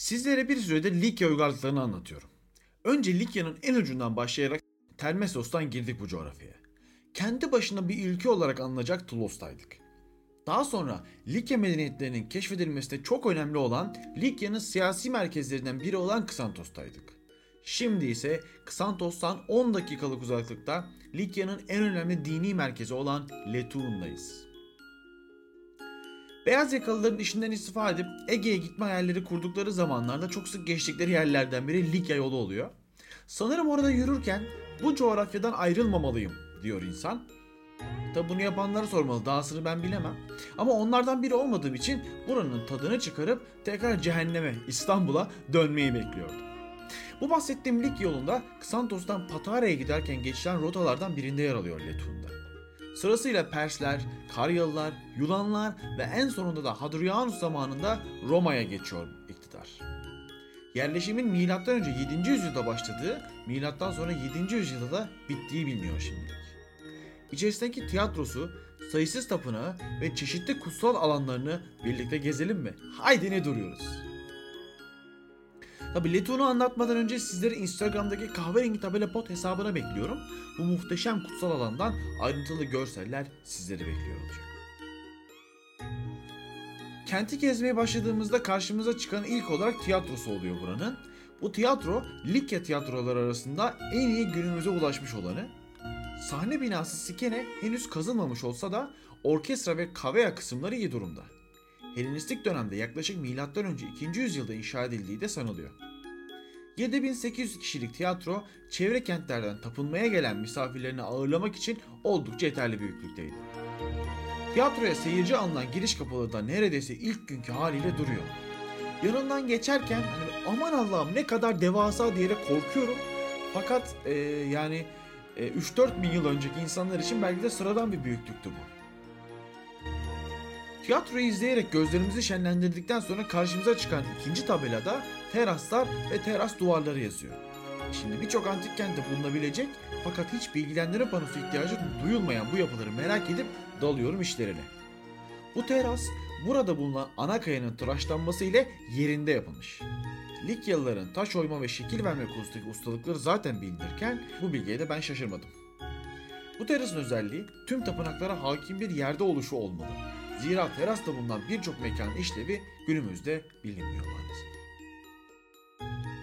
Sizlere bir süredir Likya uygarlıklarını anlatıyorum. Önce Likya'nın en ucundan başlayarak Termessos'tan girdik bu coğrafyaya. Kendi başına bir ülke olarak anılacak Tulos'taydık. Daha sonra Likya medeniyetlerinin keşfedilmesinde çok önemli olan Likya'nın siyasi merkezlerinden biri olan Kısantos'taydık. Şimdi ise Kısantos'tan 10 dakikalık uzaklıkta Likya'nın en önemli dini merkezi olan Letuun'dayız. Beyaz yakalıların işinden istifa edip Ege'ye gitme hayalleri kurdukları zamanlarda çok sık geçtikleri yerlerden biri Likya yolu oluyor. Sanırım orada yürürken bu coğrafyadan ayrılmamalıyım diyor insan. Tabi bunu yapanlara sormalı dahasını ben bilemem. Ama onlardan biri olmadığım için buranın tadını çıkarıp tekrar cehenneme İstanbul'a dönmeyi bekliyordum. Bu bahsettiğim lig yolunda Xantos'tan Patara'ya giderken geçilen rotalardan birinde yer alıyor Letun'da. Sırasıyla Persler, Karyalılar, Yunanlar ve en sonunda da Hadrianus zamanında Roma'ya geçiyor iktidar. Yerleşimin önce 7. yüzyılda başladığı, milattan sonra 7. yüzyılda da bittiği biliniyor şimdilik. İçerisindeki tiyatrosu, sayısız tapınağı ve çeşitli kutsal alanlarını birlikte gezelim mi? Haydi ne duruyoruz? Tabi Leton'u anlatmadan önce sizleri Instagram'daki kahverengi tabela pot hesabına bekliyorum. Bu muhteşem kutsal alandan ayrıntılı görseller sizleri bekliyor olacak. Kenti gezmeye başladığımızda karşımıza çıkan ilk olarak tiyatrosu oluyor buranın. Bu tiyatro Likya tiyatroları arasında en iyi günümüze ulaşmış olanı. Sahne binası Sikene henüz kazılmamış olsa da orkestra ve kavea kısımları iyi durumda. Helenistik dönemde yaklaşık M.Ö. 2. yüzyılda inşa edildiği de sanılıyor. 7800 kişilik tiyatro çevre kentlerden tapınmaya gelen misafirlerini ağırlamak için oldukça yeterli büyüklükteydi. Tiyatroya seyirci alınan giriş kapıları da neredeyse ilk günkü haliyle duruyor. Yanından geçerken hani aman Allah'ım ne kadar devasa diyerek korkuyorum. Fakat e, yani e, 3-4 bin yıl önceki insanlar için belki de sıradan bir büyüklüktü bu. Tiyatroyu izleyerek gözlerimizi şenlendirdikten sonra karşımıza çıkan ikinci tabelada teraslar ve teras duvarları yazıyor. Şimdi birçok antik kentte bulunabilecek fakat hiç bilgilendirme panosu ihtiyacı duyulmayan bu yapıları merak edip dalıyorum işlerine. Bu teras burada bulunan ana kayanın tıraşlanması ile yerinde yapılmış. Likyalıların taş oyma ve şekil verme konusundaki ustalıkları zaten bilinirken bu bilgiye de ben şaşırmadım. Bu terasın özelliği tüm tapınaklara hakim bir yerde oluşu olmalı. Zira terasta bulunan birçok mekanın işlevi günümüzde bilinmiyor maalesef.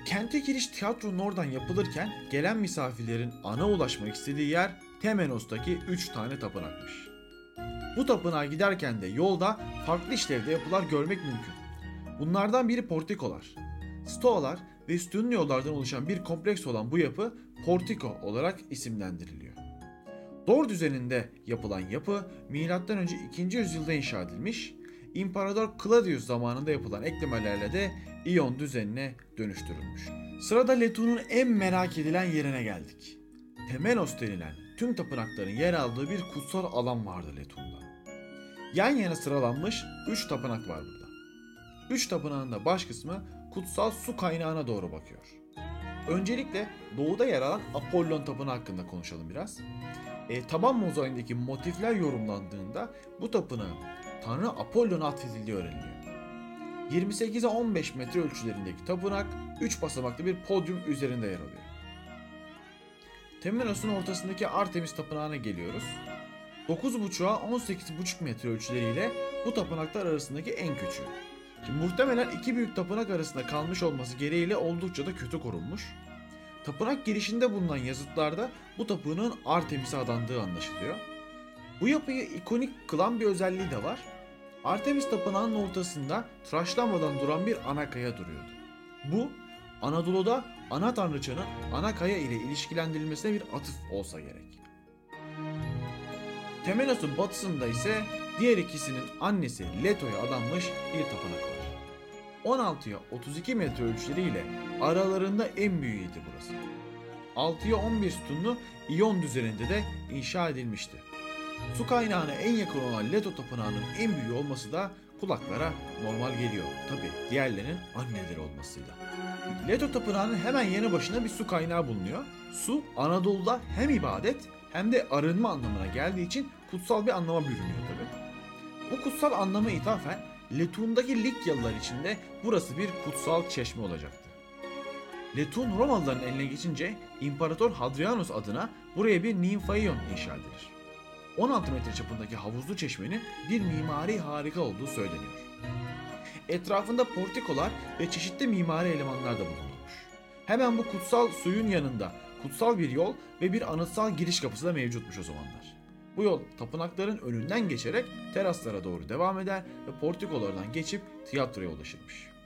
Kente giriş tiyatronun oradan yapılırken gelen misafirlerin ana ulaşmak istediği yer Temenos'taki 3 tane tapınakmış. Bu tapınağa giderken de yolda farklı işlevde yapılar görmek mümkün. Bunlardan biri portikolar. Stoalar ve üstünlü yollardan oluşan bir kompleks olan bu yapı portiko olarak isimlendiriliyor. Dor düzeninde yapılan yapı M.Ö. 2. yüzyılda inşa edilmiş, İmparator Claudius zamanında yapılan eklemelerle de İyon düzenine dönüştürülmüş. Sırada Letu'nun en merak edilen yerine geldik. Temenos denilen tüm tapınakların yer aldığı bir kutsal alan vardı Letun'da. Yan yana sıralanmış 3 tapınak var burada. 3 tapınağın da baş kısmı kutsal su kaynağına doğru bakıyor. Öncelikle doğuda yer alan Apollon tapınağı hakkında konuşalım biraz. E, taban mozaiğindeki motifler yorumlandığında bu tapınağın Tanrı Apollon'a atfedildiği öğreniliyor. 28'e 15 metre ölçülerindeki tapınak 3 basamaklı bir podyum üzerinde yer alıyor. Temenos'un ortasındaki Artemis tapınağına geliyoruz. 9.5'a 18.5 metre ölçüleriyle bu tapınaklar arasındaki en küçüğü. Şimdi muhtemelen iki büyük tapınak arasında kalmış olması gereğiyle oldukça da kötü korunmuş. Tapınak girişinde bulunan yazıtlarda bu tapınağın Artemis'e adandığı anlaşılıyor. Bu yapıyı ikonik kılan bir özelliği de var. Artemis tapınağının ortasında tıraşlanmadan duran bir ana kaya duruyordu. Bu Anadolu'da ana tanrıçanın ana kaya ile ilişkilendirilmesine bir atıf olsa gerek. Temenos'un batısında ise diğer ikisinin annesi Leto'ya adanmış bir tapınak var. 16'ya 32 metre ölçüleriyle aralarında en büyüğüydü burası. 6'ya 11 sütunlu İyon düzeninde de inşa edilmişti. Su kaynağına en yakın olan Leto tapınağının en büyüğü olması da kulaklara normal geliyor. Tabi diğerlerinin anneleri olmasıyla. Leto tapınağının hemen yanı başında bir su kaynağı bulunuyor. Su Anadolu'da hem ibadet hem de arınma anlamına geldiği için kutsal bir anlama bürünüyor tabi. Bu kutsal anlama ithafen Letun'daki Likyalılar için de burası bir kutsal çeşme olacaktı. Letun Romalıların eline geçince İmparator Hadrianus adına buraya bir nimfaion inşa edilir. 16 metre çapındaki havuzlu çeşmenin bir mimari harika olduğu söyleniyor. Etrafında portikolar ve çeşitli mimari elemanlar da bulunurmuş. Hemen bu kutsal suyun yanında kutsal bir yol ve bir anıtsal giriş kapısı da mevcutmuş o zamanlar. Bu yol tapınakların önünden geçerek teraslara doğru devam eder ve portikolardan geçip tiyatroya ulaşırmış.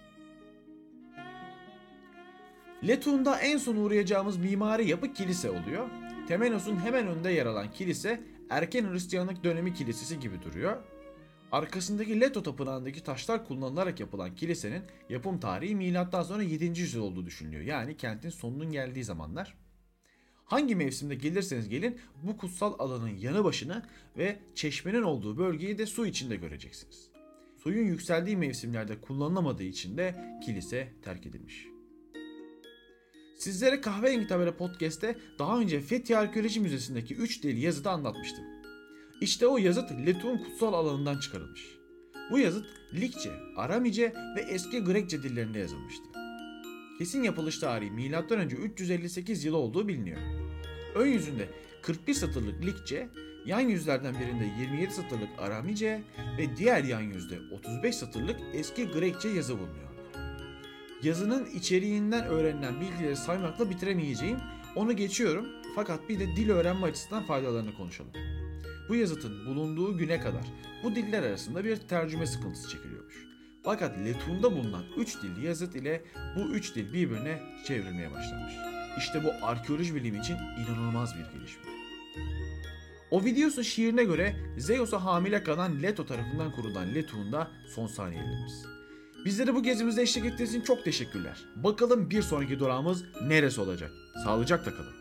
Letun'da en son uğrayacağımız mimari yapı kilise oluyor. Temenos'un hemen önünde yer alan kilise erken Hristiyanlık dönemi kilisesi gibi duruyor. Arkasındaki Leto tapınağındaki taşlar kullanılarak yapılan kilisenin yapım tarihi milattan sonra 7. yüzyıl olduğu düşünülüyor. Yani kentin sonunun geldiği zamanlar. Hangi mevsimde gelirseniz gelin bu kutsal alanın yanı başını ve çeşmenin olduğu bölgeyi de su içinde göreceksiniz. Suyun yükseldiği mevsimlerde kullanılamadığı için de kilise terk edilmiş. Sizlere Kahverengi Tabela Podcast'te daha önce Fethiye Arkeoloji Müzesi'ndeki 3 dil yazıtı anlatmıştım. İşte o yazıt Letun kutsal alanından çıkarılmış. Bu yazıt Likçe, Aramice ve eski Grekçe dillerinde yazılmıştı. Kesin yapılış tarihi M.Ö. 358 yılı olduğu biliniyor. Ön yüzünde 41 satırlık Likçe, yan yüzlerden birinde 27 satırlık Aramice ve diğer yan yüzde 35 satırlık eski Grekçe yazı bulunuyor. Yazının içeriğinden öğrenilen bilgileri saymakla bitiremeyeceğim. Onu geçiyorum fakat bir de dil öğrenme açısından faydalarını konuşalım. Bu yazıtın bulunduğu güne kadar bu diller arasında bir tercüme sıkıntısı çekiliyormuş. Fakat Letun'da bulunan 3 dilli yazıt ile bu 3 dil birbirine çevrilmeye başlamış. İşte bu arkeoloji bilimi için inanılmaz bir gelişme. Ovidius'un şiirine göre Zeus'a hamile kalan Leto tarafından kurulan Letun'da son saniyelerimiz. Bizlere bu gezimizde eşlik ettiğiniz için çok teşekkürler. Bakalım bir sonraki durağımız neresi olacak? Sağlıcakla kalın.